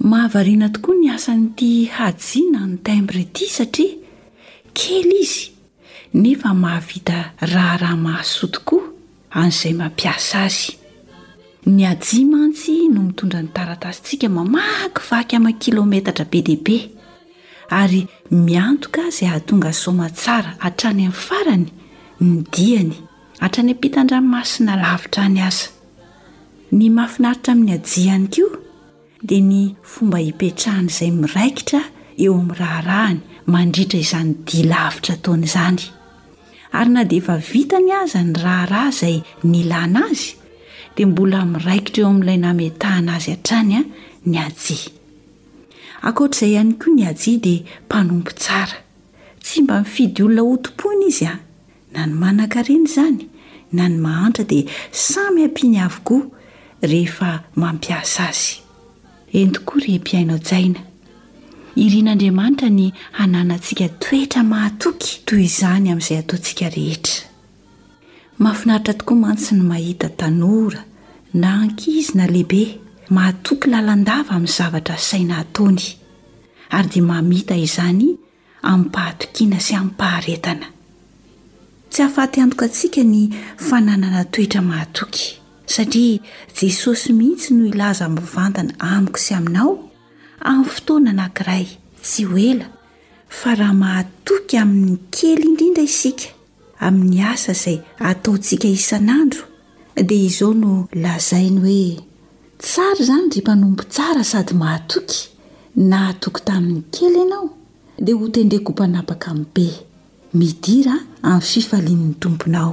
Mahavariana tokoa ny asan'ity Haji na ny timbre ity satria kely izy nefa mahavita raharaha mahasoa tokoa an'izay mampiasa azy. Ny Haji mantsy no mitondra ny taratasintsika mamakivaky aman kilometatra be dia be ary miantoka izay hahatonga soma tsara hatrany amin'ny farany ny diany, hatrany am-pitan-dranomasina lavitra any aza. Ny mahafinaritra amin'ny aji ihany koa dia ny fomba hipetrahany izay miraikitra eo amin'ny raharahany mandritra izany dia lavitra ataony izany. Ary na dia efa vitany aza ny raharaha izay nilana azy dia mbola miraikitra eo amin'ilay nametahana azy hatrany ny aji. Ankoatr'izay ihany koa ny aji dia mpanompo tsara. Tsy mba mifidy olona hotompoina izy an! Na ny manankarena izany na ny mahantra dia samy ampiany avokoa rehefa mampiasa azy. Eny tokoa ry mpihaino an-tsaina, irin'Andriamanitra ny hananantsika toetra mahatoky toy izany amin'izay ataontsika rehetra. Mahafinaritra tokoa mantsy ny mahita tanora, na ankizy na lehibe, mahatoky lalandava amin'ny zavatra asaina ataony, ary dia mamita izany amim-pahatokiana sy amim-paharetana. Tsy hahafaty antoka antsika ny fananana toetra mahatoky, satria Jesosy mihitsy no hilaza mivantana amiko sy aminao, amin'ny fotoana anankiray tsy ho ela, fa raha mahatoky amin'ny kely indrindra isika, Amin'ny asa izay ataontsika isan'andro dia izao no lazainy hoe, Tsara izany ry mpanompo tsara sady mahatoky, nahatoky tamin'ny kely ianao, dia hotendreko ho mpanapaka amin'ny be. Midira amin'ny fifalian'ny tomponao.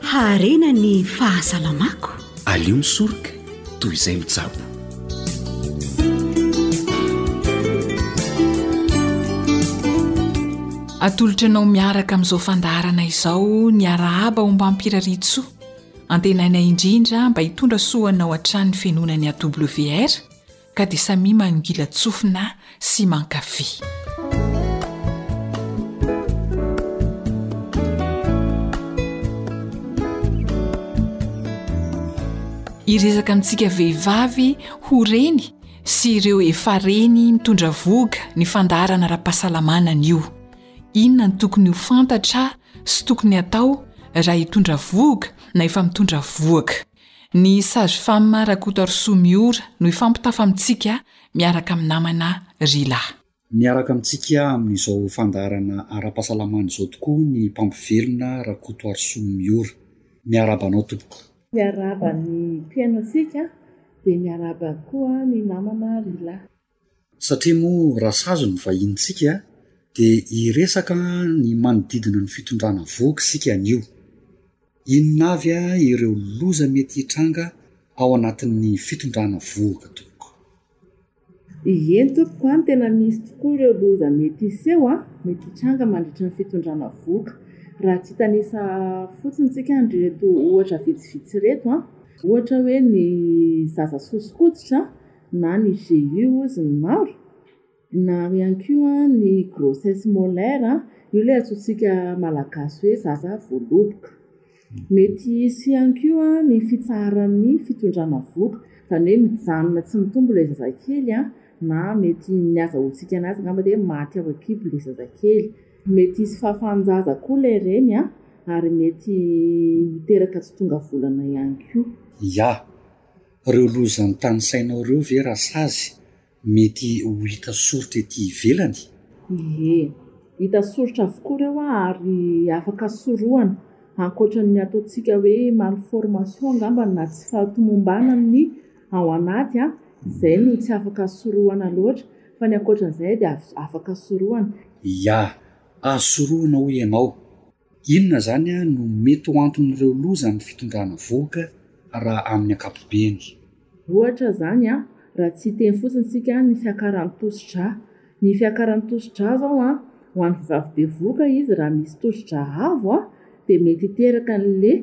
Haharena ny fahasalamako. Aleo misoroka toy izay mitsabo. Atolotra anao miaraka amin'izao fandaharana izao ny arahaba ombam-piraritsoa. Antenaina indrindra mba hitondra soa anao hatrany ny fenonan'ny AWR. ka dia samia mangilan-tsofina sy mankafy. Hiresaka amintsika vehivavy ho reny sy ireo efa reny mitondra vohoka ny fandaharana ara-pahasalamana anio. Inona no tokony ho fantatra sy tokony hatao raha hitondra vohoka na efa mitondra vohoka? Ny Sage Femme Rakotarisoa Miora no hifampitafa amintsika miaraka amin'ny namana Rila. Miaraka amintsika amin'izao fandaharana ara-pahasalamana izao tokoa ny Mpampivelona Rakotoarisoa Miora. Miarahaba anao tompoko. Miarahaba ny mpihaino antsika dia miarahaba koa ny namana Rila. Satria moa raha sazy ny vahinintsika dia hiresaka ny manodidina ny fitondrana voky isika anio. Inona avy ireo loza mety hitranga ao anatin'ny fitondrana vohoka tompoko? Eny tompoko an, tena misy tokoa ireo loza mety hiseho an, mety hitranga mandritra ny fitondrana vohoka. Raha tsy hitanisa fotsiny isika an'ireto ohatra vitsivitsy ireto an, ohatra hoe ny zaza sosokoditra, na ny GU ozy ny maro na ary ihany koa ny grossesse molaire io ilay antsointsika malagasy hoe zaza voaloboka mety hisy ihany koa ny fitsaharan'ny fitondrana vohoka izany hoe mijanona tsy mitombo ilay zazakely an na mety ny azahoantsika anazy angamba dia maty ao an-kibo ilay zazakely mety hisy fahafahan-jaza koa ilay reny an ary mety hiteraka tsy tonga volana ihany koa ya Reo loza nitanisainao reo ve raha sazy mety ho hita soritra ety ivelany? Ie. Hita soritra avokoa reo a ary afaka sorohana, ankoatra ny ataontsika hoe malformation angambany na tsy fahatomombana ny ao anaty a, zay no tsy afaka sorohana loatra, fa ny ankoatran'izay dia azo afaka sorohana. Ia. Azo sorohana hoy ianao. Inona izany no mety ho anton'ireo loza amin'ny fitondrana vohoka raha amin'ny ankapobeny? Ohatra izany, raha tsy hiteny fotsiny isika ny fiakaran'ny tosi-drà. Ny fiakaran'ny tosi-drà izao, ho an'ny vehivavy bevohoka izy raha misy tosi-drà avo dia mety hiteraka an'le.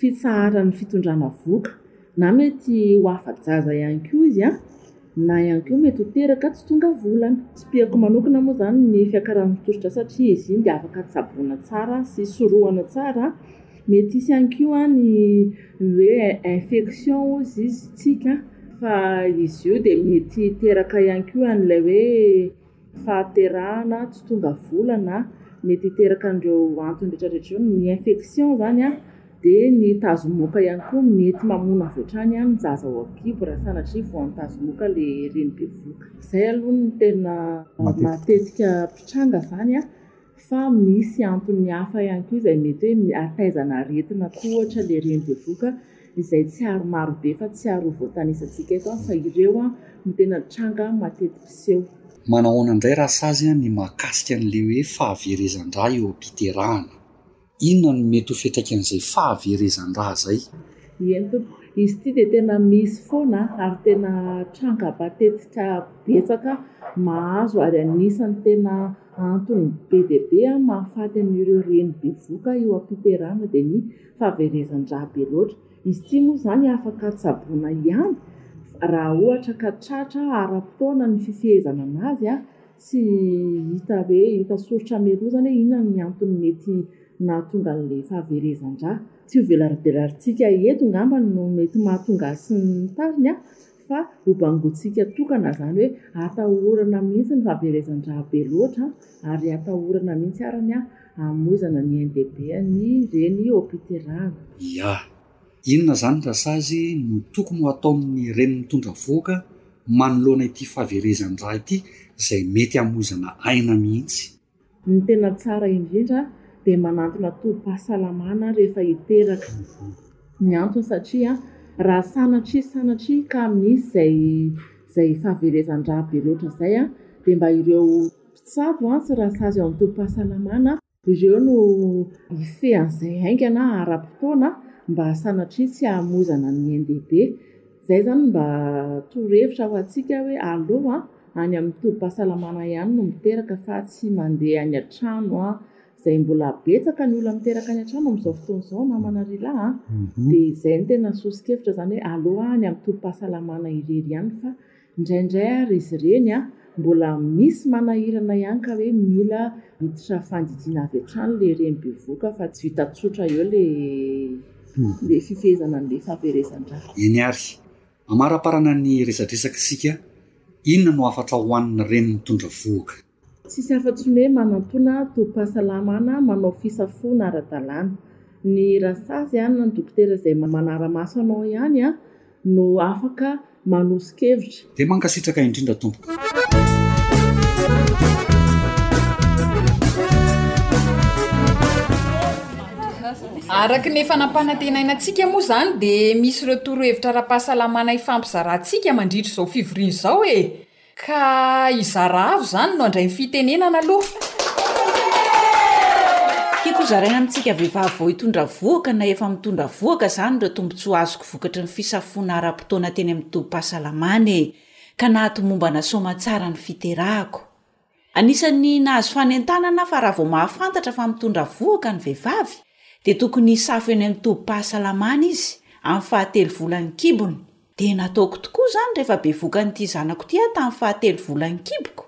fitsaharan'ny fitondrana vohoka na mety ho afa-jaza ihany koa izy na ihany koa mety ho teraka tsy tonga volana. Tsipihako manokana moa izany ny fiakaran'ny tosidra satria izy iny dia afaka tsaboina tsara sy sorohana tsara. Mety hisy ihany koa ny hoe infection hozy izy tsika fa izy io dia mety teraka ihany koa an'ilay hoe fahaterahana, tsy tonga vola na mety hiteraka an'ireo antony rehetra rehetra ireo, ny infection izany an, dia ny tazomoka ihany koa mety mamono avy hatrany ny zaza ao an-kibo raha sanatria voan'ny tazomoka ilay reny bevoka, izay aloha no tena matetika mpitranga izany an, fa misy antony hafa ihany koa izay mety hoe hahafaizana aretina koa ohatra ilay reny bevoka. izay tsy ary marobe fa tsy ary ho voatanisantsika eto fa ireo no tena tranga mateti-piseho. Manahoana indray raha sazy ny mahakasika an'ilay hoe fahaverezan-dra eo am-piterahana? Inona no mety ho fiantraikan'izay fahaverezan-dra izay? Eny tompoko, izy ity dia tena misy foana ary tena tranga matetika betsaka mahazo ary anisan'ny tena antony be dia be mahafaty an'ireo reny bevoka eo am-piterahana dia ny fahaverezan-draha be loatra. Izy ity moa izany afaka tsaboina ihany raha ohatra ka tratra ara-potoana ny fifehezana an'azy sy hita hoe hita soritra hamelozana hoe inona ny antony mety nahatonga an'ilay fahaverezan-draha. Tsy ho velaribelaritsika eto angamba no mety mahatonga azy sy ny tariny fa ho bangointsika tokana izany hoe atahorana mihitsy ny fahaverezan-dra be loatra ary atahorana mihitsy ary ny hamoizana ny ain-dehiben'ny reny eo am-piterahana. Ia. Inona izany raha sazy no tokony ho ataon'ny reny mitondra vohoka manoloana ity fahaverezan-dra ity izay mety hamoizana aina mihitsy? Ny tena tsara indrindra dia manantona tobim-pahasalamana rehefa hiteraka ny antony satria raha sanatria sanatria ka misy izay izay fahaverezan-draha be loatra izay dia mba ireo mpitsabo sy rasazy ao amin'ny tobim-pahasalamana ireo no hifehy an'izay haingana ara-potoana mba sanatria tsy hamoizana ny ain-dehibe. Izay izany no mba torohevitra ho antsika hoe aleo any amin'ny tobim-pahasalamana ihany no miteraka fa tsy mandeha any an-trano izay mbola betsaka ny olona miteraka any an-trano amin'izao fotoana izao namana ry lahy a! dia izay no tena sosokevitra izany hoe aleo any amin'ny tobim-pahasalamana irery ihany fa Indraindray ary izy ireny an, mbola misy manahirana ihany ka hoe mila miditra fandidiana avy hatrany ilay reny bevoka fa tsy vita tsotra eo ilay fifehezana an'ilay fahaverezan-dra. Eny ary. Amaraparana ny resadresaka isika, inona no hafatrao ho an'ny reny mitondra vohoka? Tsisy afa-tsy ny hoe manantona tobim-pahasalamana, manao fisafoana ara-dalàna. Ny rasazy na ny dokotera izay manara-maso anao ihany no afaka manoso-kevitra. Dia mankasitraka indrindra tompoko. Araka ny efa nampanantenaina antsika moa izany dia misy ireo torohevitra ara-pahasalamana hifampizarantsika mandritra izao fivoriana izao e! Ka i Zaraavo izany no handray ny fitenenana aloha. Tiako hozaraina amintsika vehivavy vao hitondra vohoka na efa mitondra vohoka izany ireo tombontsoa azoko vokatry ny fisafoana ara-potoana teny amin'ny tobim-pahasalamana e! Ka nahatomombana soamantsara ny fiterahako. Anisan'ny nahazo fanentanana fa raha vao mahafantatra fa mitondra vohoka ny vehivavy dia tokony hisafo eny amin'ny tobim-pahasalamana izy amin'ny fahatelo volan'ny kibony. Dia nataoko tokoa izany rehefa bevoka an'ity zanako ity aho tamin'ny fahatelo volan'ny kiboko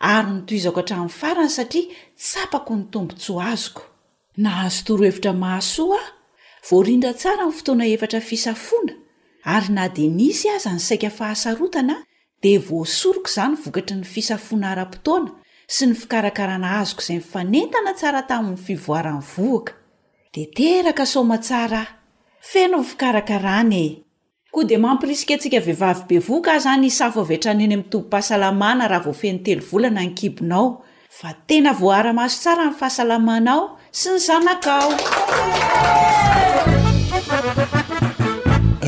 ary notohizako hatramin'ny farany satria tsapako ny tombontsoa azoko. Nahazo torohevitra mahasoa aho, voarindra tsara ny fotoana efatra fisafoana, ary na dia nisy aza ny saika fahasarotana, dia voasoriko izany vokatry ny fisafoana ara-potoana sy ny fikarakarana azoko izay mifanentana tsara tamin'ny fivoaran'ny vohoka. Dia teraka soamatsara aho. Feno ny fikarakarana e! Koa dia mampirisika antsika vehivavy bevoka aza ny hisafo avy hatrany eny amin'ny tobim-pahasalamana raha vao feno telo volana ny kibonao, fa tena voaara-maso tsara ny fahasalamanao sy ny zanakao.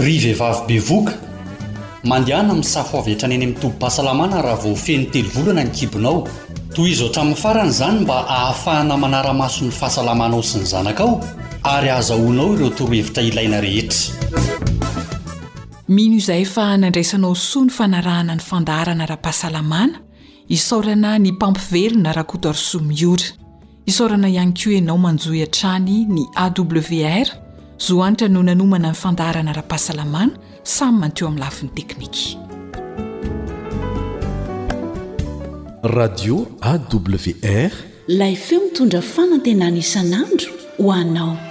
Ry vehivavy bevoka, mandehana misafo avy hatrany eny amin'ny tobim-pahasalamana raha vao feno telo volana ny kibonao. Tohizo hatramin'ny farany izany mba ahafahana manara-maso ny fahasalamanao sy ny zanakao ary ahazahoanao ireo torohevitra ilaina rehetra. Mino izay fa nandraisanao soa ny fanarahana ny fandaharana ara-pahasalamana, isaorana ny mpampivelona Rakotoarisoa Miora. Isaorana ihany koa ianao manjohy hatrany ny AWR, zo anitra no nanomana ny fandaharana ara-pahasalamana, samy manteho amin'ny lafiny teknika. Radio AWR, ilay feo mitondra fanantenana isan'andro ho anao.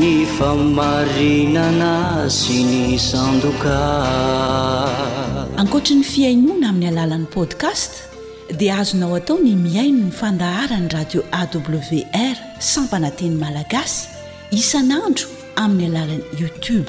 Ny fahamarinana sy ny sandoka. Ankoatry ny fihainoana amin'ny alalan'ny podcast dia azonao atao ny mihaino ny fandaharan'ny radio AWR sampana teny malagasy isan'andro amin'ny alalan'ny youtube.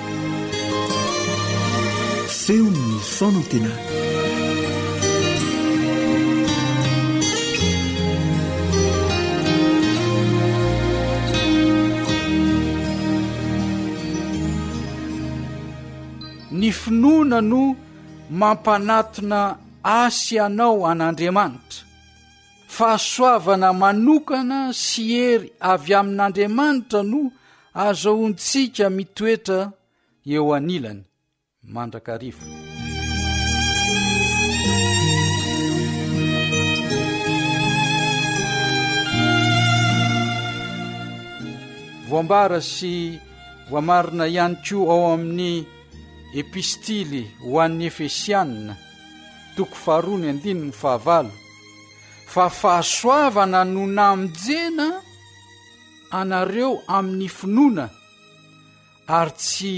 feon'ny fanantenana ny finoana no mampanatona asy anao an'andriamanitra fahasoavana manokana sy hery avy amin'andriamanitra no Azahoantsika mitoetra eo anilany mandrakariva. Voambara sy voamarina ihany koa ao amin'ny epistily ho an'ny Efesianina, toko faharoa ny andininy fahavalo, fa fahasoavana no namonjena anareo amin'ny finoana ary tsy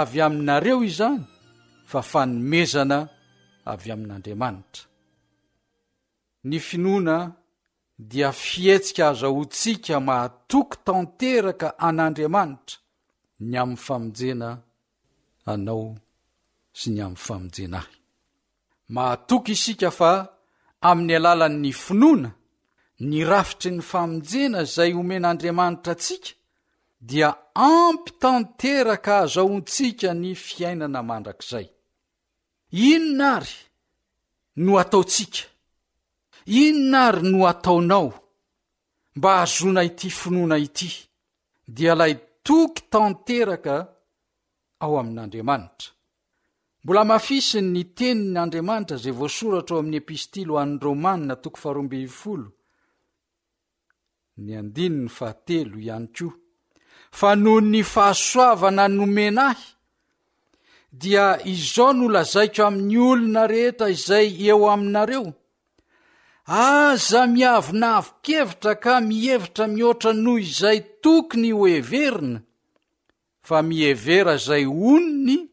avy aminareo izany fa fanomezana avy amin'andriamanitra ny finoana dia fihetsika aza hotsika mahatoky tanteraka an'andriamanitra ny amin'ny famonjena Anao sy ny amin'ny famonjena ahy. Mahatoky isika fa amin'ny alalan'ny finoana ny rafitry ny famonjena izay omen'Andriamanitra antsika dia ampy tanteraka azahoantsika ny fiainana mandrakizay. Inona ary no ataontsika? Inona ary no ataonao? mba hahazoana ity finoana ity, dia lay toky tanteraka ao amin'Andriamanitra. Mbola amafisiny ny tenin' Andriamanitra izay voasoratra ao amin'ny Epistily ho an'ny Romana toko faharoa ambin'ny folo, ny andininy fahatelo ihany koa, fa noho ny fahasoavana nomena ahy, dia izao no lazaiko amin'ny olona rehetra izay eo aminareo, Aza miavonavon-kevitra ka mihevitra mihoatra noho izay tokony hoheverina, fa mihevera izay onony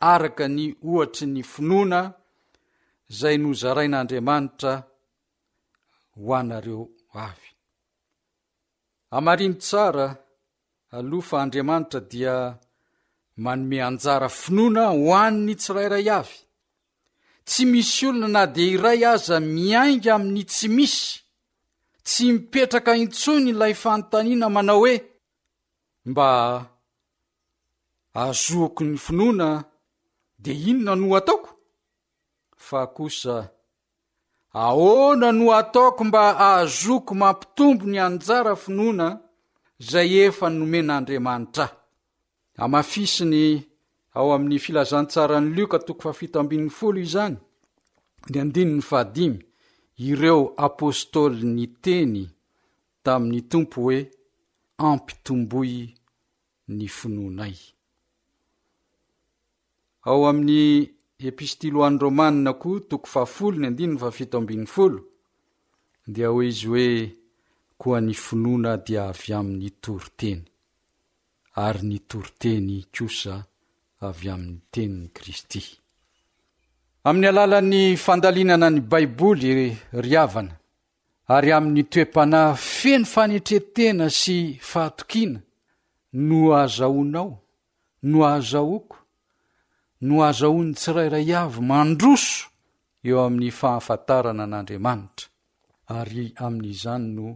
araka ny ohatry ny finoana izay nozarain'Andriamanitra ho anareo avy. Hamarino tsara Aloha fa Andriamanitra dia manome anjara finoana ho an'ny tsirairay avy. Tsy misy olona na dia iray aza miainga amin'ny tsy misy. Tsy mipetraka intsony ilay fanontaniana manao hoe, Mba azohoko ny finoana dia inona no ataoko? Fa kosa Ahoana no ataoko mba ahazoako mampitombo ny anjara finoana izay efa nomen'Andriamanitra ahy? Hamafisiny ao amin'ny Filazantsaran'i Lioka toko fahafito ambin'ny folo izany, ny andininy fahadimy, ireo apostoly niteny tamin'ny Tompo hoe, Ampitomboy ny finoanay. Ao amin'ny Epistily ho an'ny Romanina koa, toko fahafolo, ny andininy fahafito ambin'ny folo, dia hoy izy hoe, Koa ny finoana dia avy amin'ny toriteny, ary ny toriteny kosa avy amin'ny tenin'i Kristy. Amin'ny alalan'ny fandalinana ny Baiboly, ry havana, ary amin'ny toe-panahy feno fanetren-tena sy fahatokiana no ahazahoanao no ahazahoako, no ahazahoan'ny tsirairay avy mandroso eo amin'ny fahafantarana an'Andriamanitra, ary amin'izany no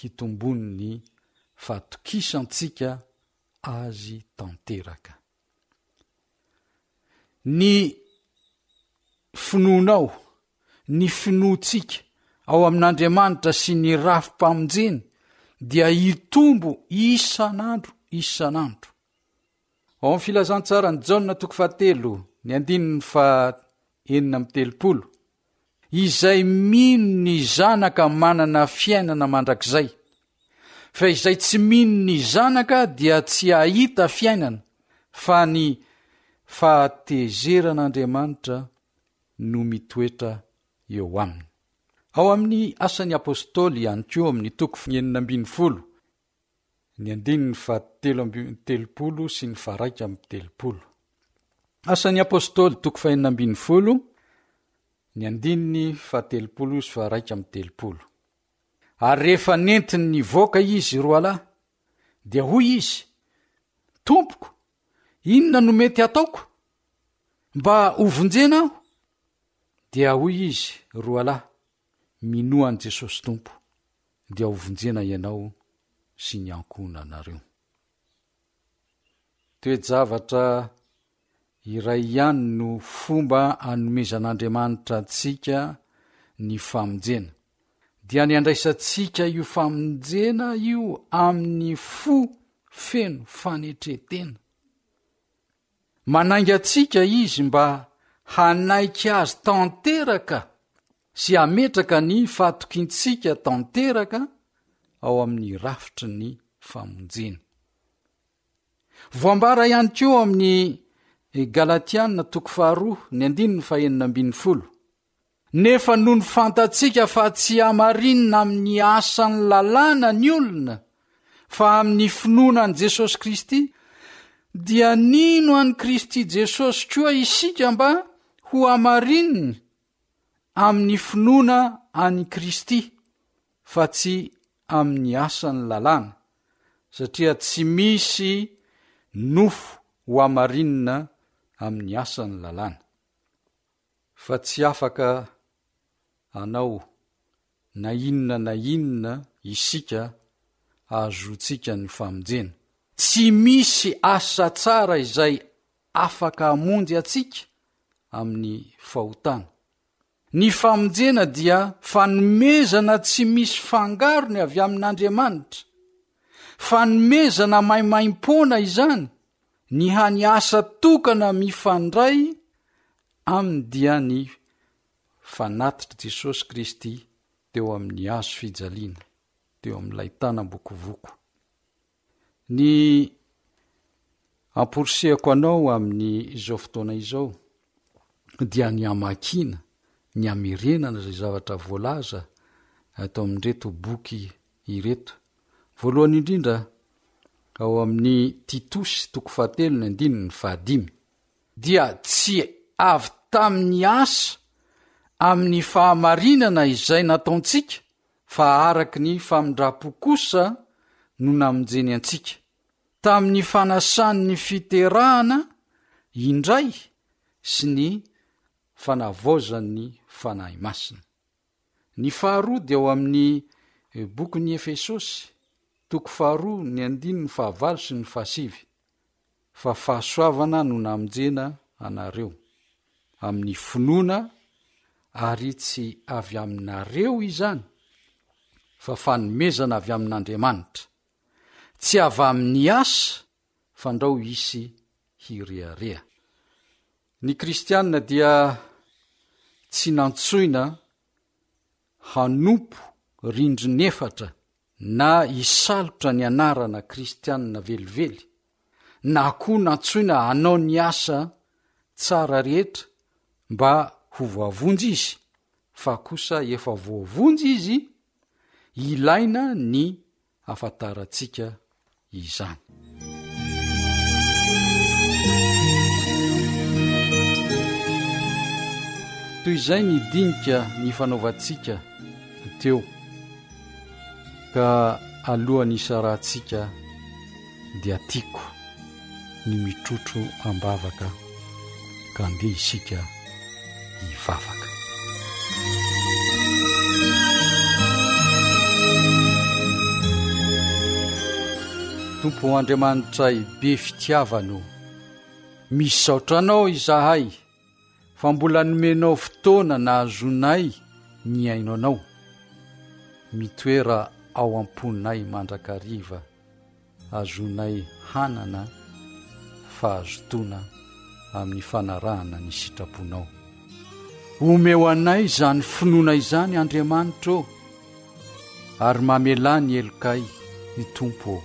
hitombon'ny fahatokisantsika Azy tanteraka. Ny finoanao ny finoantsika ao amin'Andriamanitra sy ny rafi-pamonjeny dia hitombo isan'andro isan'andro. Ao amin'ny Filazantsaran'i Jaona toko fahatelo, ny andininy fahenina amby telopolo, Izay mino ny Zanaka manana fiainana mandrakizay, fa izay tsy mino ny Zanaka dia tsy hahita fiainana, fa ny fahatezeran'Andriamanitra no mitoetra eo aminy. Ao amin'ny Asan'ny Apostoly ihany koa amin'ny toko fahenina ambin'ny folo, ny andininy fahatelo amby telopolo sy ny faharaika amby telopolo. Asan'ny Apostoly, toko fahenina ambin'ny folo, ny andininy fahatelopolo sy faharaika amby telopolo. Ary rehefa nentiny nivoaka izy roalahy, dia hoy izy, Tompoko, Inona no mety hataoko mba ho vonjena aho? Dia hoy izy, Roalahy, minoa an'i Jesosy Tompo, dia ho vonjena ianao sy ny ankohonanareo. Toe-javatra iray ihany no fomba anomezan'Andriamanitra antsika ny famonjena. dia ny handraisantsika io famonjena io amin'ny fo feno fanetren-tena. Manainga antsika izy mba hanaiky azy tanteraka sy hametraka ny fahatokiantsika tanteraka ao amin'ny rafitry ny famonjeny. Voambara ihany koa amin'ny Galatiana toko faharoa ny andininy fahenina ambin'ny folo. Nefa nony fantatsika fa tsy hamarinina amin'ny asan'ny lalàna ny olona fa amin'ny finoana an'i Jesosy Kristy, dia nino an'i Kristy Jesosy koa isika mba ho hamarininy amin'ny finoana an'i Kristy fa tsy amin'ny asan'ny lalàna, satria tsy misy nofo ho hamarinina amin'ny asan'ny lalàna. Fa tsy afaka anao na inona na inona isika ahazoantsika ny famonjena. Tsy misy asa tsara izay afaka hamonjy antsika amin'ny fahotana. Ny famonjena dia fanomezana tsy misy fangarony avy amin'Andriamanitra. Fanomezana maimaim-poana izany Ny hany asa tokana mifandray aminy dia ny fanatitr'i Jesosy Kristy teo amin'ny hazo fijaliana, teo amin'ilay tanam-bokovoko. Ny amporisihako anao amin'ny izao fotoana izao dia ny hamakiana, ny hamerenana izay zavatra voalaza ato amin'ireto boky ireto. Voalohany indrindra, ao amin'ny Titosy toko fahatelo ny andininy fahadimy. Dia tsy avy tamin'ny asa amin'ny fahamarinana izay nataontsika, fa araka ny famindram-po kosa no namonjeny antsika, tamin'ny fanasan'ny fiterahana indray sy ny fanavaozan'ny Fanahy Masina. Ny faharoa dia ao amin' ny Bokin' i Efesosy, toko faharoa, ny andininy fahavalo sy ny fahasivy, Fa fahasoavana no namonjena anareo amin' ny finoana, ary tsy avy aminareo izany, fa fanomezana avy amin' Andriamanitra, tsy avy amin' ny asa, fandrao hisy hirehareha. Ny kristiana dia tsy nantsoina hanompo rindrin'efatra na hisalotra ny anarana kristiana velively, na koa nantsoina hanao ny asa tsara rehetra mba ho voavonjy izy, fa kosa efa voavonjy izy, ilaina ny hafantarantsika izany. Toy izay ny dinika ny fanaovantsika teo ka alohan'ny isarahantsika dia tiako ny mitrotro am-bavaka ka andeha isika hivavaka. Tompo Andriamanitray be fitiavano, misaotra anao izahay fa mbola nomenao fotoana nahazonay ny aino anao, mitoera ao am-ponay mandrakariva. azonay hanana fahazotoana amin'ny fanarahana ny sitraponao. Omeo anay izany finoana izany, Andriamanitra ô, ary mamelà ny helokay, i Tompo ô.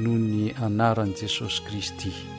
Noho ny anaran'i Jesosy Kristy.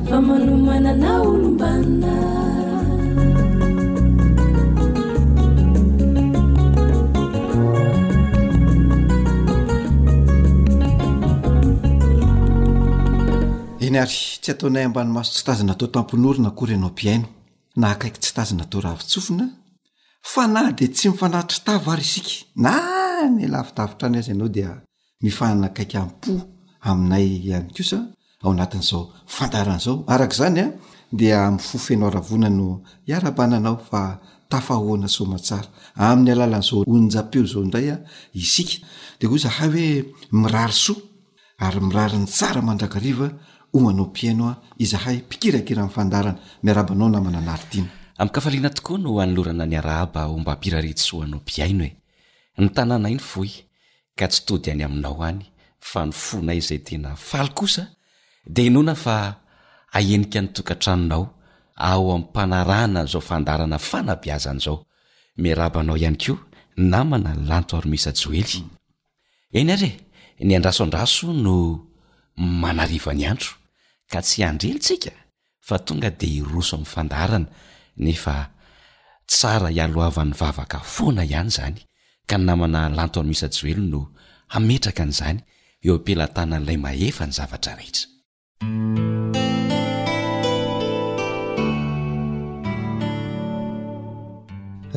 Fa manomana na olom-banona. Eny ary, tsy ataonay ambany maso tsy tazana tao Tampon'orona akory ianao mpihaino, na akaiky tsy tazana tao Ravitsofina, fa na dia tsy mifanatri-tava ary isika, na nilavidavitra any aza ianao dia mifanakaikampo aminay ihany kosa ao anatin'izao fandaharana izao. Araka izany dia amin'ny fo feno haravoana no hiara-bana anao fa tafahoana soamatsara. Amin'ny alalan'izao onjam-peo izao indray isika dia hoy izahay hoe mirary soa ary mirary ny tsara mandrakariva ho anao mpihaino izahay mpikirakira ny fandaharana. Miarahaba anao namana Naritina. Amin-kafaliana tokoa no anolorana ny arahaba ao Mba Piraridy Soa anao mpihaino e! Ny tanàna iny fohy, ka tsy tody any aminao any fa ny fonay izay tena faly kosa dia inoana fa ahenika ny tokantranonao ao ampanarahana an'izao fandaharana fanabeazana izao miarahaba anao ihany koa namana Lanto Aromisa Joely eny ary e ny andraso andraso no manariva ny andro ka tsy handreny tsika fa tonga dia hiroso amin'ny fandaharana nefa tsara hialohavan'ny vavaka foana ihany izany ka ny namana Lanto Amisajoelina no hametraka an'izany eo am-pelatanan'ilay mahefa ny zavatra rehetra.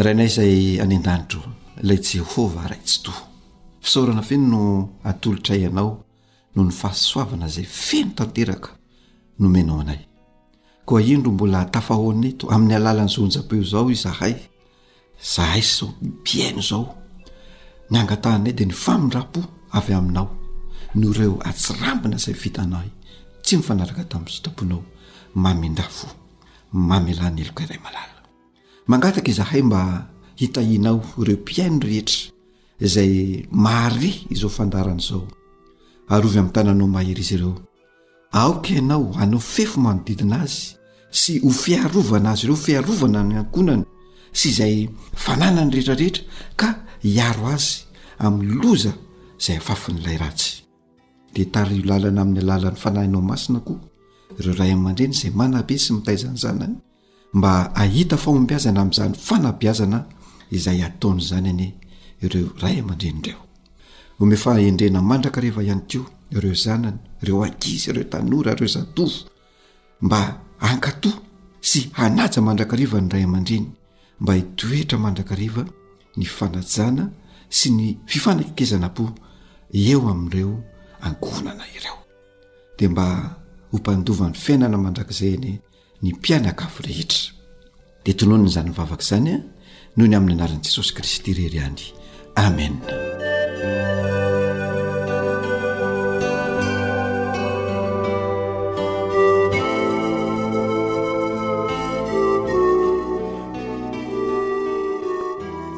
Rainay izay any an-danitro, ilay Jehovah Ray Tsitoha, fisaorana feno no atolotray anao noho ny fahasoavana izay feno tanteraka nomenao anay. Koa indro mbola tafahaona eto amin'ny alalan'ny zonjapeo izao izahay, izahay izao mpihaino izao. Ny angatahanay dia ny famindram-po avy aminao noho ireo atsirambina izay vitanay tsy mifanaraka tamin'ny sitraponao. Mamindra fo, mamelana heloka iray malala. Mangataka izahay mba hitahianao ireo mpihaino rehetra. izay mahare izao fandaharana izao. Arovy amin'ny tananao mahery izy ireo. Aoka ianao hanao fefy manodidina azy sy ho fiarovana azy ireo, fiarovana ny ankonany sy izay fananany rehetrarehetra ka hiaro azy amin'ny loza izay afafin'ilay ratsy. Dia tariho lalana amin'ny alalan'ny fanahinao masina koa ireo ray aman-dreny izay manabe sy mitaiza ny zanany Mba hahita fahombiazana amin'izany fanabeazana izay ataony izany anie ireo ray aman-dreny ireo. Omeo fahendrena mandrakariva ihany koa ireo zanany, ireo ankizy, ireo tanora, ireo zatovo mba hankato sy hanaja mandrakariva ny ray aman-dreny mba hitoetra mandrakariva ny fanajana sy ny fifanakekezana-po eo amin'ireo ankohonana ireo. Dia mba ho mpandova ny fiainana mandrakizay anie. ny mpianakavy rehetra. Dia tononina izany mivavaka izany a, noho ny amin'ny anaran'i Jesosy Kristy irery ihany. Amena.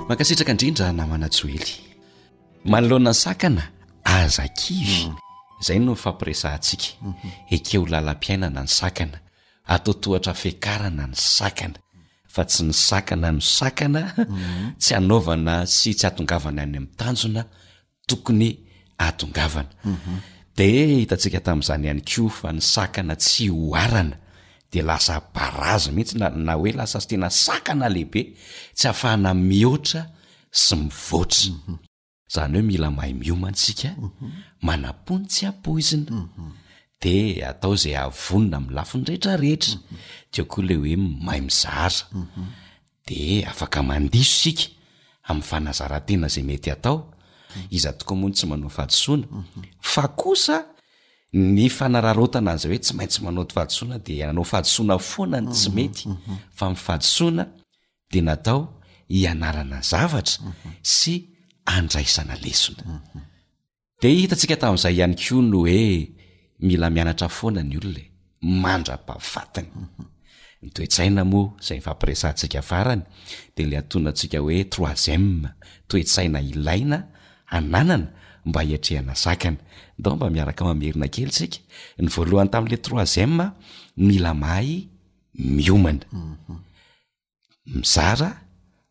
Mankasitraka indrindra namana Joely. Manoloana sakana, aza kivy. Izay no fampiresahantsika. Ekeo lalam-piainana ny sakana. Atao tohatra fiakarana ny sakana. Fa tsy ny sakana no sakana, tsy hanaovana sy tsy hatongavana any amin'ny tanjona tokony hahatongavana. Dia hitantsika tamin'izany ihany koa fa ny sakana tsy oharana dia lasa barazy mihitsy na hoe lasa tena sakana lehibe tsy ahafahana mihoatra sy mivoatra. Izany hoe mila mahay miomana isika, manam-po ny tsy ampoizina, dia atao izay ahavonona amin'ny lafiny rehetra rehetra, dia eo koa ilay hoe mahay mizara, dia afaka mandiso isika amin'ny fanazaran-tena izay mety atao, iza tokoa moa no tsy manao fahadisoana, fa kosa ny fanararaotana an'izay hoe tsy maintsy manao fahadisoana dia hanao fahadisoana foana ny tsy mety, fa amin'ny fahadisoana dia natao hianarana zavatra sy handraisana lesona. Dia hitantsika tamin'izay ihany koa ny hoe mila mianatra foana ny olona e, mandra-pahafatiny. Ny toe-tsaina moa izay nifampiresahantsika farany dia ilay antonantsika hoe troisième toe-tsaina ilaina hananana mba hiatrehana sakana. Ndao mba miaraka mamerina kely isika ny voalohany tamin'ilay troisième, mila mahay. miomana. Mizara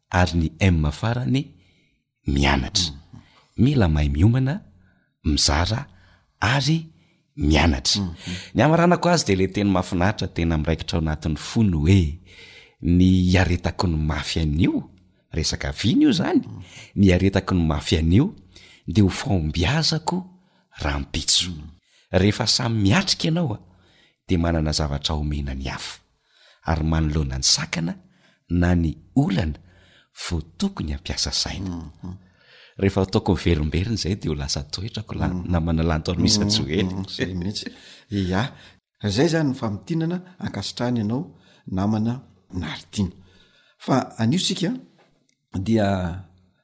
ary ny M farany mianatra. Mila mahay miomana, mizara ary mianatra. Ny hamaranako azy dia le teny mahafinaritra tena miraikitra ao anatin'ny fo ny hoe, ny hiaretako ny mafy anio, resaka vina io zany, ny hiaretako ny mafy anio dia ho fahombiazako rahampitso. Rehefa samy miatrika ianao dia manana zavatra homena ny hafa, ary manoloana ny sakana na ny olana vao tokony hampiasa saina. Rehefa ataoko miverimberina izay dia ho lasa toetrako la namana lanto anao isan-joely. Izay mihitsy. Ia. Izay izany ny famintinana ankasitrahana ianao namana Naritina. Fa anio isika. dia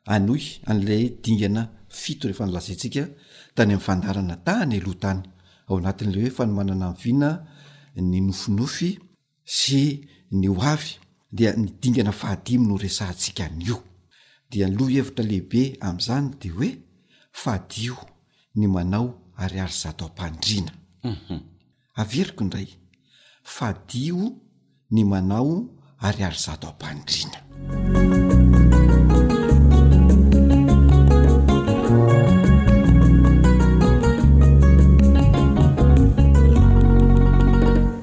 hanohy an'ilay dingana fito rehefa nolazaintsika tany amin'ny fandaharana tany aloha tany ao anatin'ilay hoe fanomanana ny vina ny nofinofy sy ny ho avy dia ny dingana fahadimy no resahantsika anio dia ny loha hevitra lehibe amin'izany de hoe fadio ny manao ariary zato am-pandriana. Averiko indray, fadio ny manao ariary zato am-pandriana.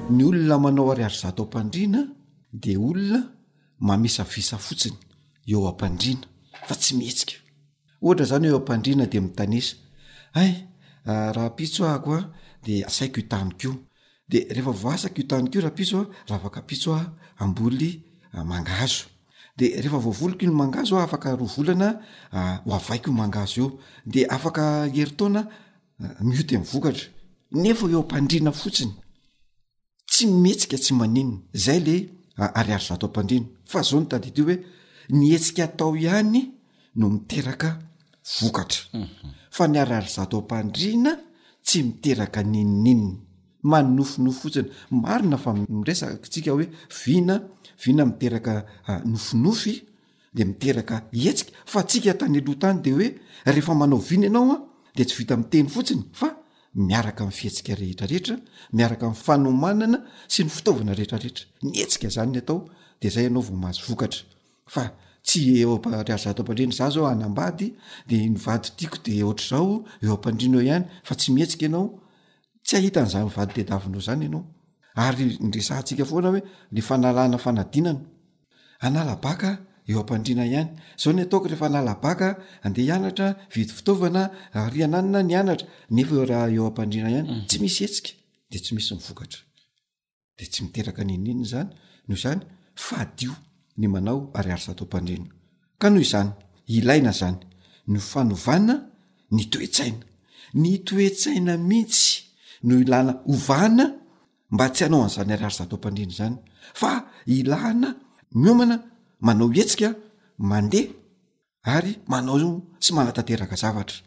Ny olona manao ariary zato am-pandriana dia olona mamisavisa fotsiny eo am-pandriana fa tsy mihetsika. Ohatra izany eo am-pandriana dia mitanisa, hay a, rahampitso aho ko a, dia asaiko io tany ko, dia rehefa voasaka io tany ko rahampitso a, ravaka pitso aho hamboly mangahazo, dia rehefa voavoliko iny mangahazo aho afaka roa volana a, ho havaiko io mangahazo io, dia afaka herintaona mioty amin'ny vokatra, nefa eo am-pandriana fotsiny. tsy mihetsika tsy maninona zay le ariary zato ampandrina fa zao no tadidio hoe ny hetsika atao ihany no miteraka vokatra mhm. fa ny ariary zato ampandrina tsy miteraka ninoninona manofinofo fotsiny marina fa miresaka tsika hoe vina vina miteraka ah, nofinofy de miteraka hetsika fa antsika tany aloha tany de hoe rehefa manao vina ianao an de tsy vita miteny fotsiny fa miaraka amin'ny fihetsika rehetra rehetra miaraka amin'ny fanomanana sy ny fitaovana rehetrarehetra ny hetsika zany ny atao de zay ianao vao mahazo vokatra fa tsy eo ampary aza ato ampandreny za zao anambady de ny vady tiako de ohatr' zao eo ampandrinao ihany fa tsy mihetsika ianao tsy ahita an'izany vady tedavinao zany ianao ary ny resahantsika foana hoe le fanalana fanadinana Hanala baka eo am-pandriana ihany. Izao ny ataoko rehefa hanala baka, andeha hianatra, hividy fitaovana, ary hananina ny anatra, nefa eo raha eo am-pandriana ihany, tsy misy hetsika, dia tsy misy ny vokatra. Dia tsy miteraka n'inon'inona izany. Noho izany, fadio ny manao Ariary zato am-pandriana. Ka noho izany, ilaina izany ny fanovana ny toe-tsaina. Ny toe-tsaina mihitsy no ilana ovana mba tsy hanao an'izany ariary zato ampandriana izany fa ilana miomana manao hetsika mandeha ary manao sy manatanteraka zavatra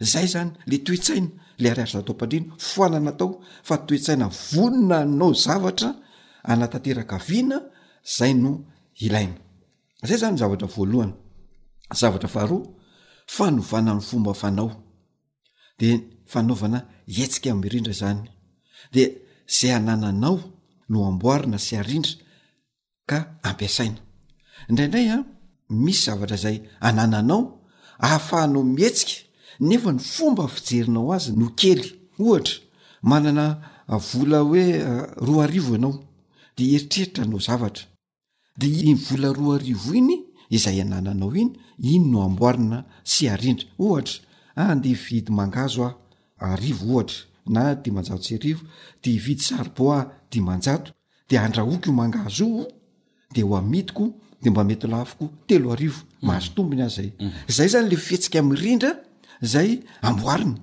zay zany le toetsaina le ariary zato ampandriana foanana atao fa toetsaina vonona anao zavatra anatanteraka viana zay no ilaina zay zany zavatra voalohany zavatra faharoa fanovana ny fomba fanao de fanaovana hetsika mirindra zany de zay anananao no amboarina sy arindra ka ampiasaina indraindray a misy zavatra zay anananao ahafahanao mihetsika nefa ny fomba fijerinao azy no kely ohatra manana vola hoe roa arivo ianao de eritreritra anao zavatra De iny vola roa arivo iny izay anananao iny, iny no amboarina sy arindra. Ohatra, ande hividy mangazo aho, arivo ohatra, na dimanjato sy arivo, de hividy saribao aho, dimanjato, de andrahoiko io mangazo io, de ho amidiko, de mba mety lafoko telo arivo, mahazo tombony aho zay. Zay zany le fihetsika mirindra zay amboarina.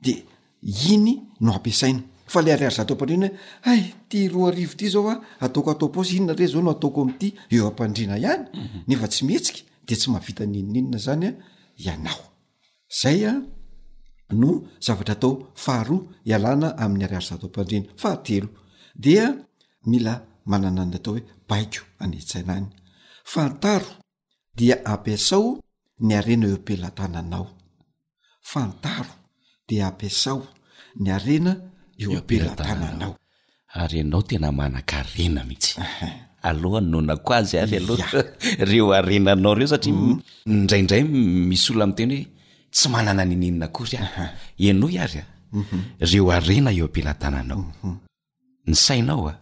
de iny no ampiasaina fa le ariary zato eo am-pandriana hoe hay ty roa arivo ty zao a ataoko ato am-paosy inona re zao no ataoko am'ty eo am-pandriana ihany nefa tsy mihetsika de tsy mahavita n'inon'inona zany a ianao zay a no zavatra atao faharoa ialana amin'ny ariary zato am-pandriana fahatelo dia mila manana ny atao hoe baiko any an-tsaina any fantaro dia ampiasao ny harena eo am-pelatananao. Fantaro dia ampiasao ny harena eo am-pelatananao. Ary ianao tena manan-karena mihitsy. Aloha hanononako azy ary aloha ireo harenanao ireo satria indraindray misy olona miteny hoe tsy manana n'inon'inona akory aho. Henoy ary ireo harena eo am-pelatananao. Ny sainao.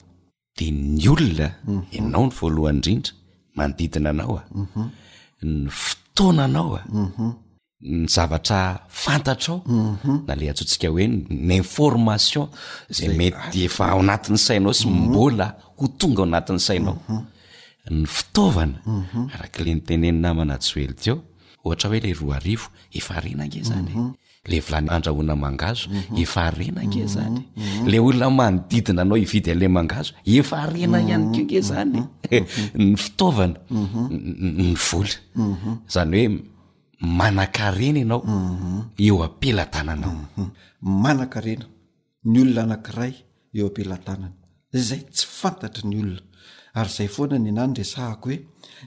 dia ny olona ianao ny voalohany indrindra manodidina anao a ny fotoana anao a ny zavatra fantatrao na le antsointsika hoe ny information zay mety efa ao anatin'ny sainao sy mbola ho tonga ao anatin'ny sainao ny fitaovana arak'le ny tenenina manatsoely teo ohatra hoe le roa arivo efa arena nge zany le vilany andrahoana mangahazo efa harena ange zany le olona manodidina anao hividy an'le mangahazo efa harena ihany ko nge zany ny fitaovana ny vola zany hoe manakarena ianao eo ampelatananao manakarena ny olona anankiray eo am-pelatanana, izay tsy fantatry ny olona. Ary izay foana ny ahy no resahako hoe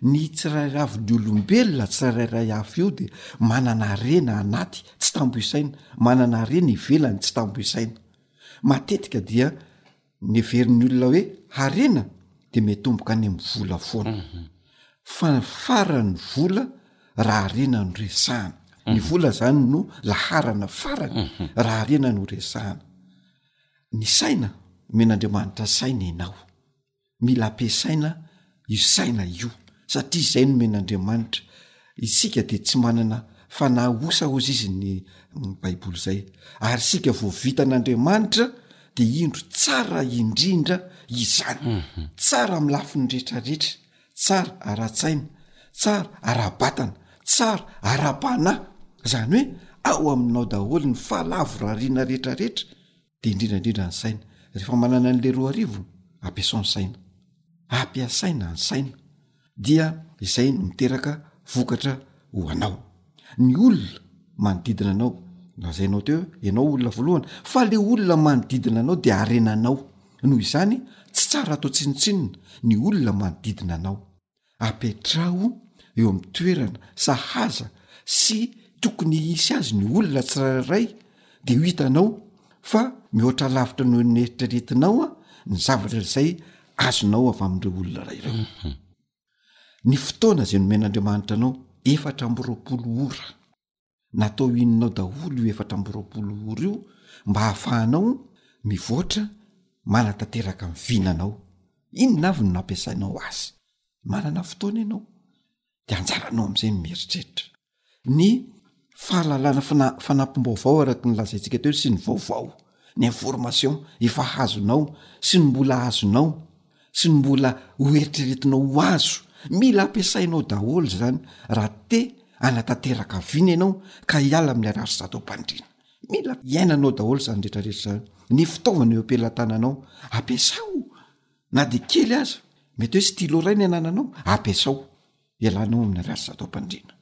ny tsirairay avy ny olombelona tsirairay avy io dia manana harena anaty tsy tambo isaina, manana harena ivelany tsy tambo isaina. Matetika dia ny heverin'ny olona hoe harena dia miatomboka any amin'ny vola foana. Fa ny faran'ny vola raha arena no resahana ny vola zany no laharana farany mhm. raha arena no resahana ny saina men'andriamanitra saina ianao mila ampiasaina io saina io satria izay no men'andriamanitra isika de tsy manana fanahy osa ozy izy ny baiboly zay ary isika vo vitan'andriamanitra de indro tsara indrindra izany mhm. tsara am'lafiny retraretra tsara ara-tsaina, tsara ara-batana, tsara ara-panahy, izany hoe ao aminao daholo ny fahalavorariana rehetrarehetra de indrindra indrindra ny saina, rehefa manana an'le roa arivo ampiasao ny saina, ampiasaina ny saina dia izay no miteraka vokatra ho anao. ny olona manodidina anao lazainao teo hoe ianao olona voalohany fa le olona manodidina anao de arenanao noho izany tsy tsara atao tsinotsinona ny olona manodidina anao apetraho eo ami'ny toerana sahaza sy tokony hisy azy ny olona tsirairay de ho hitanao fa mihoatra lavitra noho ny eritraretinao a ny zavatra izay azonao avy amindreo olona ray ireo ny fotoana izay nomen'andriamanitra anao efatra ambyroapolo ora natao ininao daholo io efatra ambyroapolo ora io mba hahafahanao mivoatra manatanteraka ny vinanao inona avy no nampiasainao azy manana fotoana ianao de anjaranao am'izay ny mieritreritra ny fahalalana fana- fanampim-baovao araky ny lazaintsika teo sy ny vaovao ny information efa hazonao sy ny mbola azonao sy ny mbola ho eritreretinao ho azo mila ampiasainao daholo zany raha te anatanteraka vina ianao ka hiala amin'ny arary sy zato am-pandriana mila iainanao daholo zany retraretra zany ny fitaovana eo am-pelatananao ampiasao na de kely aza mety hoe stylo ray ny anananao ampiasao ialana ao amin'ny ratsy zataom-pandriana.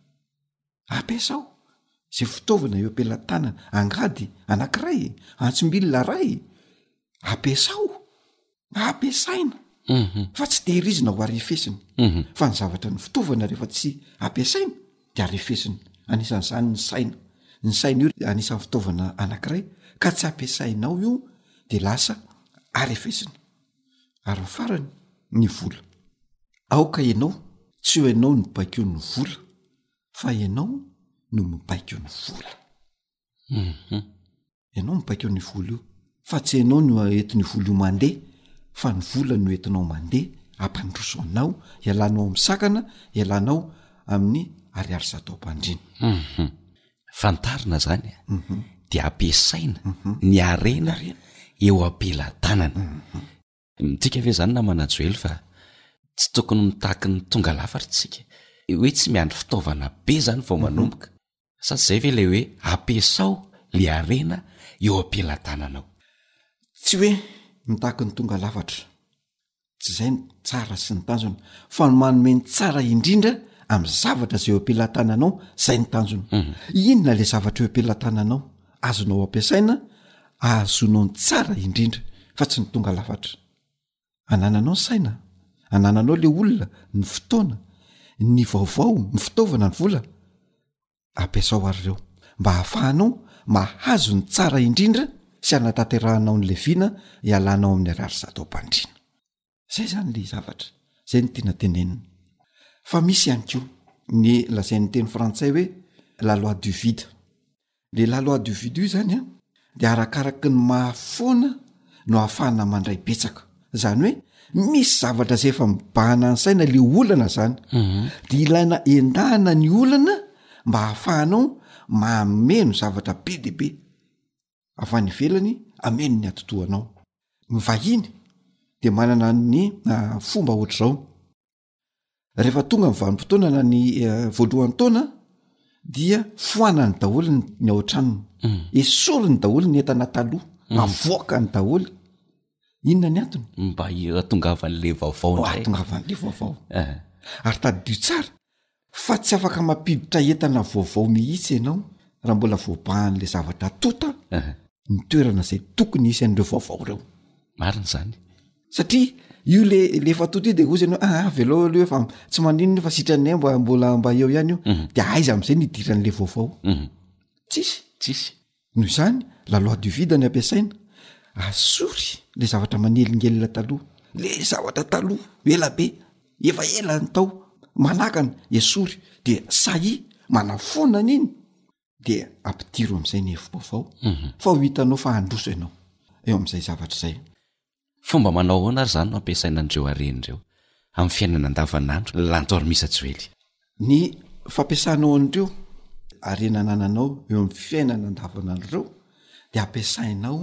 Ampiasao izay fitaovana eo am-pelatanana, angady anankiray, antsim-bilona iray, ampiasao, ampiasaina mhm. fa tsy tehirizina ho arefesina mhm. fa ny zavatra ny fitaovana rehefa tsy ampiasaina de arefesina anisan'izany ny saina ny saina io anisan'ny fitaovana anankiray ka tsy ampiasainao io de lasa arefesina ary ny farany ny vola aoka ianao tsy eo ianao no baiko ny vola fa ianao no mibaiko ny vola mhm. ianao mibaiko ny vola io fa tsy ianao no eto ny vola io mandeha fa ny vola no etinao mandeha ampandroso anao ialànao am'sakana ialànao amin'ny ariary zataompandrina mhm. fantarina zany a de ampiasaina ny harena eo am-pelatanana midika ve zany namana joely fa tsy tokony mitaky ny tonga lafatra tsika hoe tsy miandry fitaovana be zany vao manomboka sa tsy zay ve le hoe ampiasao le harena eo am-pelatananao tsy hoe mitaky ny tonga lafatra tsy izay no tsara sy ny tanjona fa ny manome ny tsara indrindra amin'ny zavatra izay eo am-pelatananao izay ny tanjona mhm. inona le zavatra eo am-pelatananao azonao ampiasaina ahazonao ny tsara indrindra fa tsy ny tonga lafatra anananao ny saina anananao le olona ny fotoana ny vaovao ny fitaovana ny vola ampiasao ary ireo, mba hahafahanao mahazo ny tsara indrindra sy hanatanterahanao ny leviana hialanao amin'ny rary zato ampandriana. Izay izany ilay zavatra, izay no tiana tenenina. Fa misy ihany koa ny lazain'ny teny frantsay hoe la loi du vide. Ilay la loi du vide io izany an, dia arakaraky ny maha foana no ahafahana mandray betsaka zany hoe misy zavatra zay efa mibahana any saina le olana zany mhm. de ilaina endahana ny olana mba hahafahanao mahameno zavatra be de be ava any velany ameno ny atotohanao mivahiny de manana ny ah, fomba ohatr'zao Rehefa tonga ny vanim-potoana na ny eh, voalohan'ny taona dia foanany daholo ny ao an-tranony mm. esoriny daholo ny entana taloha mm. avoakany daholo inona ny antony mba atongavan'le vaovao atongavan'le vaovao eh. ary tadidio tsara Fa tsy afaka mampiditra entana vaovao mihitsy ianao raha mbola voabahan'ilay zavatra tonta ny toerana izay tokony hisy an'ireo vaovao ireo. Marina izany. Satria io le le efa tonta io dia hozy ianao ah avy aloha aloha io fa tsy maninona io fa sitranay mba mbola mba eo ihany io. Dia aiza amin'izay ny idiran'ilay vaovao? Tsisy. Tsisy. noho izany la loi du vide ny ampiasaina asory le zavatra manelingelina taloha le zavatra taloha ela be efa ela ny tao manakana esory de sahia manafoana an' iny de ampidiro am'izay ny hevi-baovao mhm. fa ho hitanao fa handroso ianao eo am'izay zavatra izay Fomba manao ahoana ary izany no ampiasaina an'ireo harena ireo amin'ny fiainana andavanandro, Lantormisa Joely? Ny fampiasanao an'ireo harena anananao eo amin'ny fiainana andavanandro ireo dia ampiasainao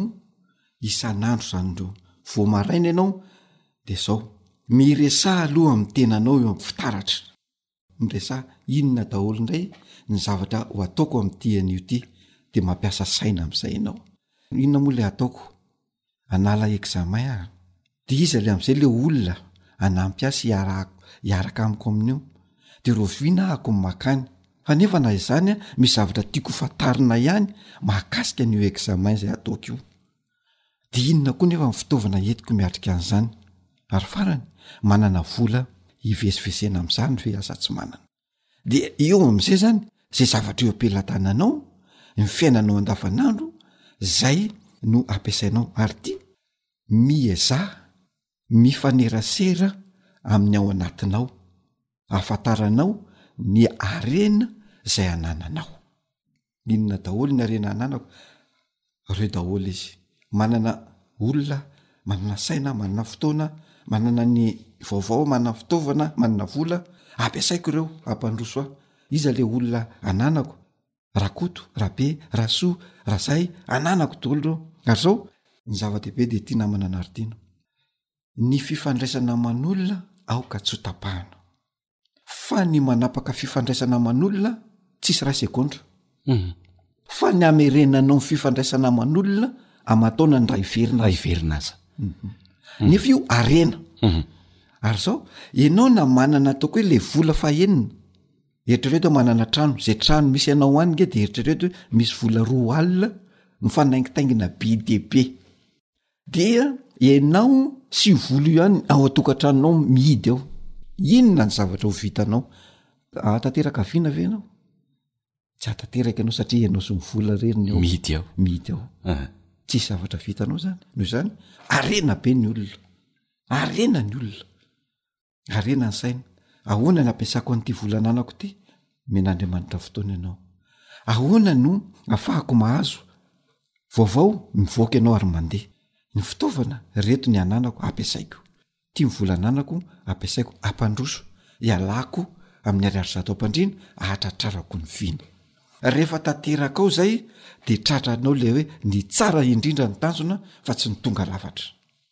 isan'andro izany indreo. Vao maraina ianao dia izao, miresaha aloha amin'ny tenanao eo amin'ny fitaratra. Miresaha inona daholo indray ny zavatra ho ataoko amin'ity anio ity dia mampiasa saina amin'izay ianao. Inona moa ilay ataoko? Hanala examen aho. Dia iza ilay amin'izay ilay olona hanampy ahy sy hiarahako hiaraka amiko amin'io? Dia rahoviana aho ako makany? Fa nefa na izany, misy zavatra tiako hofantarina ihany mahakasika an'io examen izay ataoko io. Dia inona koa nefa ny fitaovana entiko miatrika an'izany? Ary farany, manana vola hivezivezena amin'izany ve aho sa tsy manana? Dia eo amin'izay izany, izay zavatra eo am-pelatananao, ny fiainanao andavanandro, izay no ampiasainao. Ary ity, miezaha mifanerasera amin'ny ao anatinao, ahafantaranao ny harena izay anananao. Inona daholo ny harena ananako? Ireo daholo izy, manana olona, manana saina, manana fotoana, manana ny vaovao, manana fitaovana, manana vola, ampiasaiko ireo hampandroso ahy. Iza le olona ananako? Rakoto, Rabe, Rasoa, Razay, ananako daholo ireo ary zao ny zava-dehibe dia ity namana anaritiana ny fifandraisana aman'olona aoka tsy ho tapahana fa ny manapaka fifandraisana aman'olona tsisy ray segondra mhm. fa ny amerenanao ny fifandraisana aman'olona amataona ny ray verina ray verina aza mhm. Mhm. nefa io arena ary zao ianao na manana ataoko hoe le vola fahenina eritrereto manana trano zay trano misy anao any nge de eritrereto hoe misy vola roa alina mifanaingitaingina be de be dia ianao sy io vola io any ao an-tokantranonao mihidy ao inona ny zavatra ho vitanao ahatanteraka viana ve ianao tsy ahatanteraka ianao satria ianao sy mivola reriny ao mihidy ao mihidy ao ah. tsisy zavatra vitanao zany noho izany arena be ny olona arena ny olona Harena ny saina. Ahoana ny ampiasako an'ity vola ananako ity? Omen'Andriamanitra fotoana ianao. Ahoana no afahako mahazo vaovao mivoaka ianao ary mandeha? Ny fitaovana reto ny ananako ampiasaiko. Ity ny vola ananako ampiasaiko ampandroso, ialako amin'ny ariary zato ampandriana, ahatratrarako ny vina. Rehefa tanteraka ao izay dia tratranao ilay hoe ny tsara indrindra ny tanjona fa tsy ny tonga lafatra.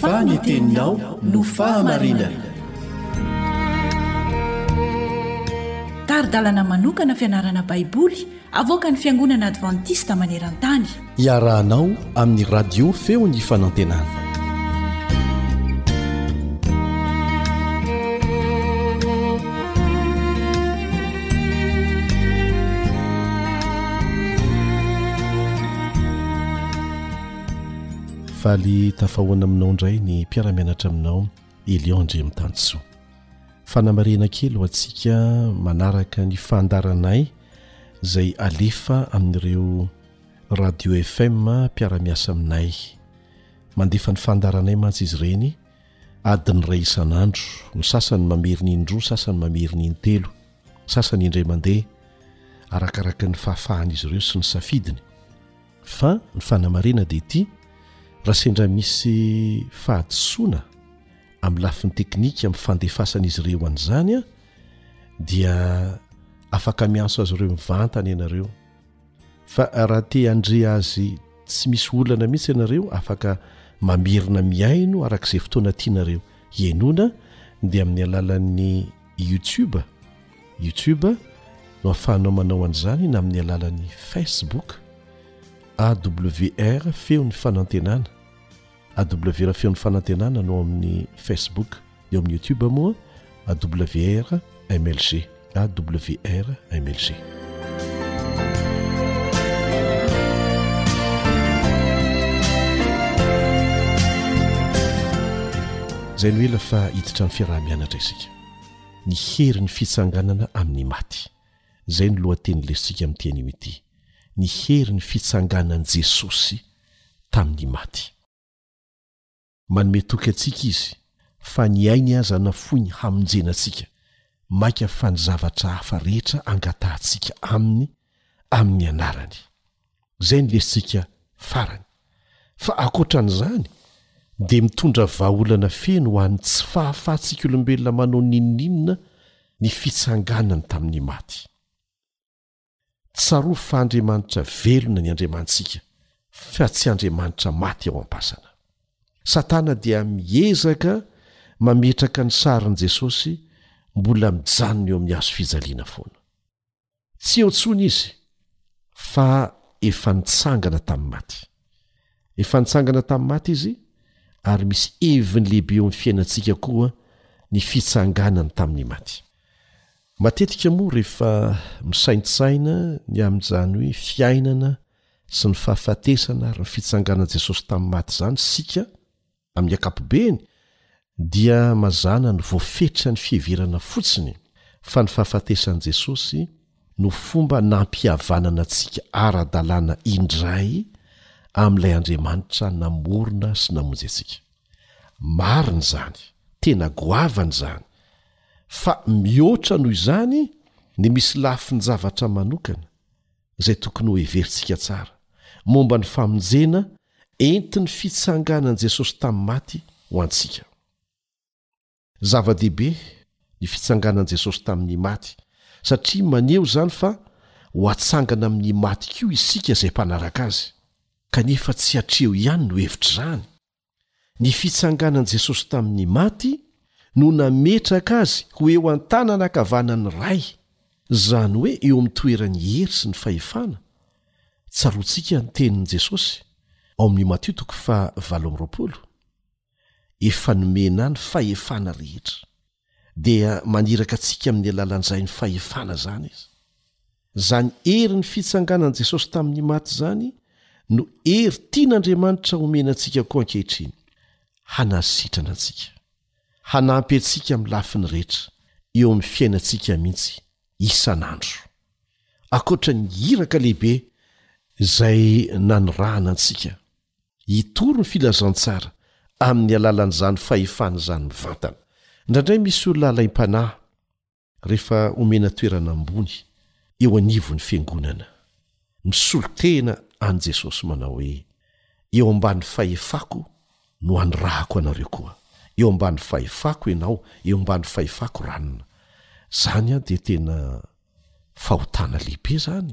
fa ny teninao no fahamarinana tari-dalana manokana fianarana baiboly avoaka ny fiangonana advantista maneran-tany Iarahanao amin'ny radio feo ny fanantenana. Faly tafahoana aminao indray ny mpiara-mianatra aminao Elion Andriamitansoa. Fanamarihana kely ho antsika manaraka ny fandaranay izay alefa amin'ireo Radio FM mpiara-miasa aminay. Mandefa ny fandaharanay mantsy izy ireny adiny iray isan'andro. Ny sasany mamerina in-droa, ny sasany mamerina in-telo, ny sasany indray mandeha, arakaraka ny fahafahan'izy ireo sy ny safidiny. Fa ny fanamarihana dia ity, raha sendra misy fahadisoana amin'ny lafiny teknika amin'ny fandefasan'izy ireo an'izany dia afaka miantso azy ireo mivantana ianareo. Fa raha te handre azy tsy misy olana mihitsy ianareo afaka mamerina mihaino araka izay fotoana tianareo hihainoana dia amin'ny alalan'ny YouTube, YouTube no ahafahanao manao an'izany na amin'ny alalan'ny Facebook, AWR Feon'ny Fanantenana. AW Ra Feon'ny Fanantenana no ao amin'ny Facebook. Ny ao amin'ny YouTube moa AWR MLG. AWR MLG. izay no ela fa hiditra ny fiaraha-mianatra isika ny hery ny fitsanganana amin'ny maty izay ny loha teny lesitsika amin'nyteny io ity ny hery ny fitsanganan'i jesosy tamin'ny maty. Manome toky antsika izy fa ny ainy aza nafoiny hamonjena antsika, mainka fa ny zavatra hafa rehetra angatahantsika aminy amin'ny anarany. Izay no lesintsika farany. Fa ankoatra an'izany, dia mitondra vahaolana feno ho an'ny tsy fahafahantsika olombelona manao n'inon'inona ny fitsanganany tamin'ny maty. Tsarovy fa Andriamanitra velona ny Andriamanitsika fa tsy Andriamanitra maty ao am-pasana. Satana dia miezaka mametraka ny sarin'i Jesosy mbola mijanona eo amin'ny hazo fijaliana foana. Tsy eo intsony izy fa efa nitsangana tamin'ny maty. Efa nitsangana tamin'ny maty izy ary misy heviny lehibe eo amin'ny fiainantsika koa ny fitsanganany tamin'ny maty. Matetika moa rehefa misaintsaina ny amin'izany hoe fiainana sy ny fahafatesana ary ny fitsanganan'i Jesosy tamin'ny maty izany isika amin'ny ankapobeny dia mazàna ny voafetra ny fiheverana fotsiny fa ny fahafatesan'i Jesosy no fomba nampihavanana antsika ara-dalàna indray amin'ilay Andriamanitra namorona sy namonjy antsika. Marina izany, tena goavana izany. Fa mihoatra noho izany ny misy lafin-javatra manokana, izay tokony hoheverintsika tsara, momba ny famonjena entin'ny fitsanganan'i Jesosy tamin'ny maty ho antsika. Zava-dehibe ny fitsanganan'i Jesosy tamin'ny maty, satria maneho izany fa ho hatsangana amin'ny maty koa isika izay mpanaraka Azy. Kanefa tsy hatreo ihany no hevitr'izany. Ny fitsanganan'i Jesosy tamin'ny maty no nametraka Azy ho eo an-tanana ankavanan'ny Ray, izany hoe eo amin'ny toeran'ny hery sy ny fahefana. Tsaroantsika ny tenin'i Jesosy, ao amin'ny Matio toko faha valo amby roapolo, efa nomena ahy ny fahefana rehetra. Dia maniraka antsika amin'ny alalan'izay ny fahefana izany Izy. Izany herin'ny fitsanganan'i Jesosy tamin'ny maty izany no hery tian'Andriamanitra homena antsika koa ankehitriny, hanasitrana antsika, hanampy antsika amin'ny lafiny rehetra eo amin'ny fiainantsika mihitsy isan'andro. Ankoatra ny iraka lehibe izay nanorahana antsika, Hitory ny filazantsara amin'ny alalan'izany fahefana izany mivantana. Indraindray misy olona alaim-panahy rehefa omena toerana ambony eo anivon'ny fiangonana. Misolo tena an'i Jesosy manao hoe, Eo ambany fahefako no hanirahako anareo koa. Eo ambany fahefako ianao, eo ambany fahefako ranona. Izany dia tena fahotana lehibe izany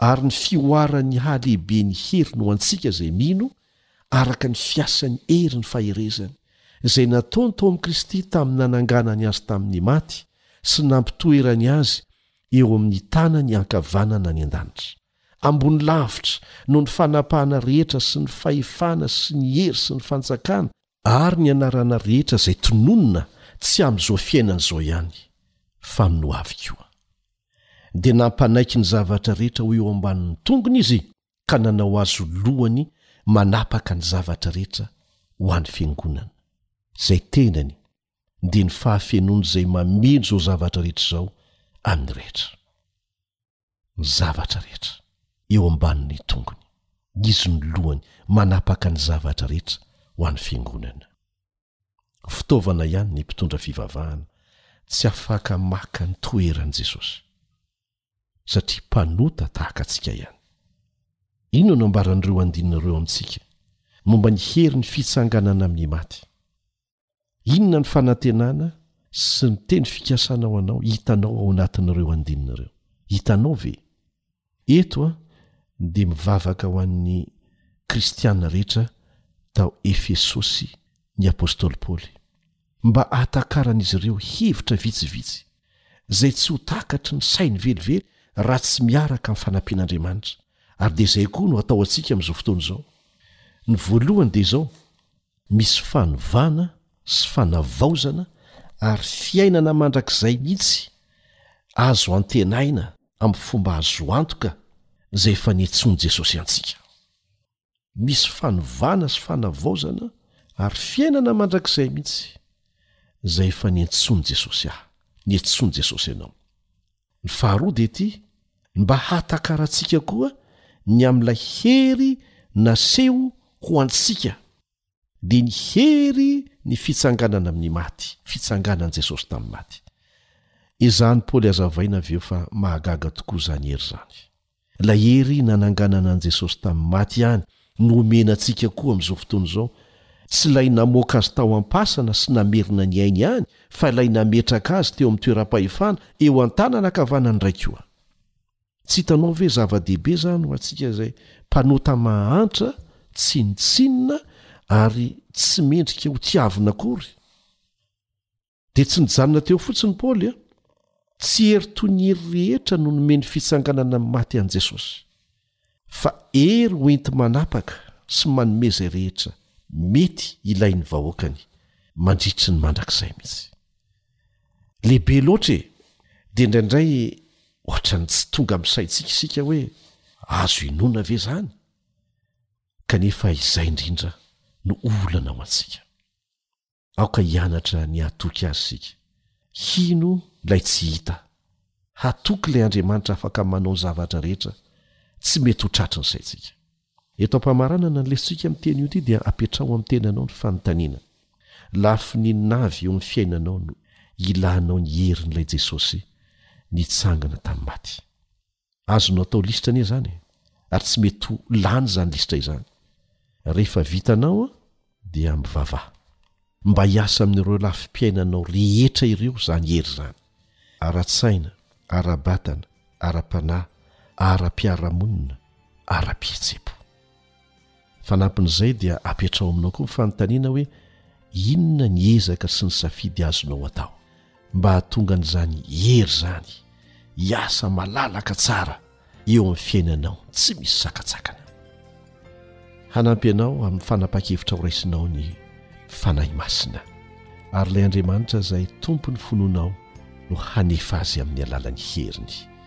Ary ny fihoaran'ny halehiben'ny heriny ho antsika izay mino, araka ny fiasan'ny herin'ny faherezany, izay nataony tao amin'i Kristy tamin'ny nananganany azy tamin'ny maty sy nampitoerany azy eo amin'ny tanany ankavanana any an-danitra, ambony lavitra noho ny fanapahana rehetra sy ny fahefana sy ny hery sy ny fanjakana, ary ny anarana rehetra izay tononina tsy amin'izao fiainana izao ihany fa amin'ny hoavy koa. dia nampanaiky ny zavatra rehetra ho eo ambanin'ny tongony izy ka nanao azy ho lohany manapaka ny zavatra rehetra ho an'ny fiangonana. Izay tenany dia ny fahafenoany izay mameno izao zavatra rehetra izao amin'ny rehetra. Ny zavatra rehetra eo ambanin'ny tongony. Izy no lohany manapaka ny zavatra rehetra ho an'ny fiangonana. Fitaovana ihany ny mpitondra fivavahana tsy afaka maka ny toeran'i Jesosy, satria mpanota tahaka antsika ihany. Inona no ambaran'ireo andininy ireo amintsika momba ny herin'ny fitsanganana amin'ny maty? Inona ny fanantenana sy ny teny fikasana ho anao hitanao ao anatin'ireo andininy ireo? Hitanao ve? eto aho dia mivavaka ho an'ny kristiana rehetra tao Efesosy ny apostoly Paoly, mba hahatakaran'izy ireo hevitra vitsivitsy, izay tsy ho takatry ny sainy velively raha tsy miaraka amin'ny fanampian'Andriamanitra, ary dia izay koa no atao antsika amin'izao fotoana izao. Ny voalohany dia izao, misy fanovana sy fanavaozana ary fiainana mandrakizay mihitsy azo antenaina, amin'ny fomba azo antoka izay efa niantsoan'i Jesosy antsika. Misy fanovana sy fanavaozana ary fiainana mandrakizay mihitsy izay efa niantsoan'i Jesosy ahy, niantsoan'i Jesosy ianao. Ny faharoa dia ity, mba hahatakarantsika koa ny amin'ilay hery naseho ho antsika dia ny hery ny fitsanganana amin'ny maty, fitsanganan'i Jesosy tamin'ny maty. Ezahan'i Paoly azavaina avy eo fa mahagaga tokoa izany hery izany. Ilay hery nananganana an'i Jesosy tamin'ny maty ihany no omena antsika koa amin'izao fotoana izao, tsy ilay namoaka azy tao am-pasana sy namerina ny ainy ihany fa ilay nametraka azy teo amin'ny toeram-pahefana eo an-tanana ankavanan'ny Ray koa. Tsy hitanao ve zava-dehibe izany ho antsika izay mpanota mahantra, tsinontsinona ary tsy mendrika hotiavina akory? Dia tsy nijanona teo fotsiny Paoly a! Tsy hery toy ny hery rehetra no nomeny fitsanganana amin'ny maty an'i Jesosy, fa hery hoenti-manapaka sy manome izay rehetra mety ilain'ny vahoakany mandritry ny mandrakizay mihitsy. Lehibe loatra e! Dia indraindray ohatran'ny tsy tonga amin'ny saintsika isika hoe azo inoana ve izany? Kanefa izay indrindra no olana ao antsika. Aoka hianatra ny hatoky Azy isika, hino Ilay tsy hita, hatoky Ilay Andriamanitra afaka manao ny zavatra rehetra tsy mety ho tratry ny saintsika. Eto am-pamaranana ny lesotsika amin'ny teny io ity dia apetraho amin'ny tenanao ny fanontaniana, Lafiny inona avy eo amin'ny fiainanao no ilànao ny herin'ilay Jesosy nitsangana tamin'ny maty? Azonao atao lisitra anie izany e! Ary tsy mety ho lany izany lisitra izany. Rehefa vitanao dia mivavaha mba hiasa amin'ireo lafim-piainanao rehetra ireo izany hery izany, ara-tsaina, ara-batana, ara-panahy, ara-piarahamonina, ara-pihetseham-po. Fanampin'izay dia apetraho aminao koa ny fanontaniana hoe, Inona ny ezaka sy ny safidy azonao atao? mba hahatonga an'izany hery izany hiasa malalaka tsara eo amin'ny fiainanao tsy misy sakantsakana. Hanampy anao amin'ny fanapahan-kevitra horaisinao ny Fanahy Masina, ary ilay Andriamanitra izay Tompon'ny finoanao no hanefa azy amin'ny alalan'ny heriny.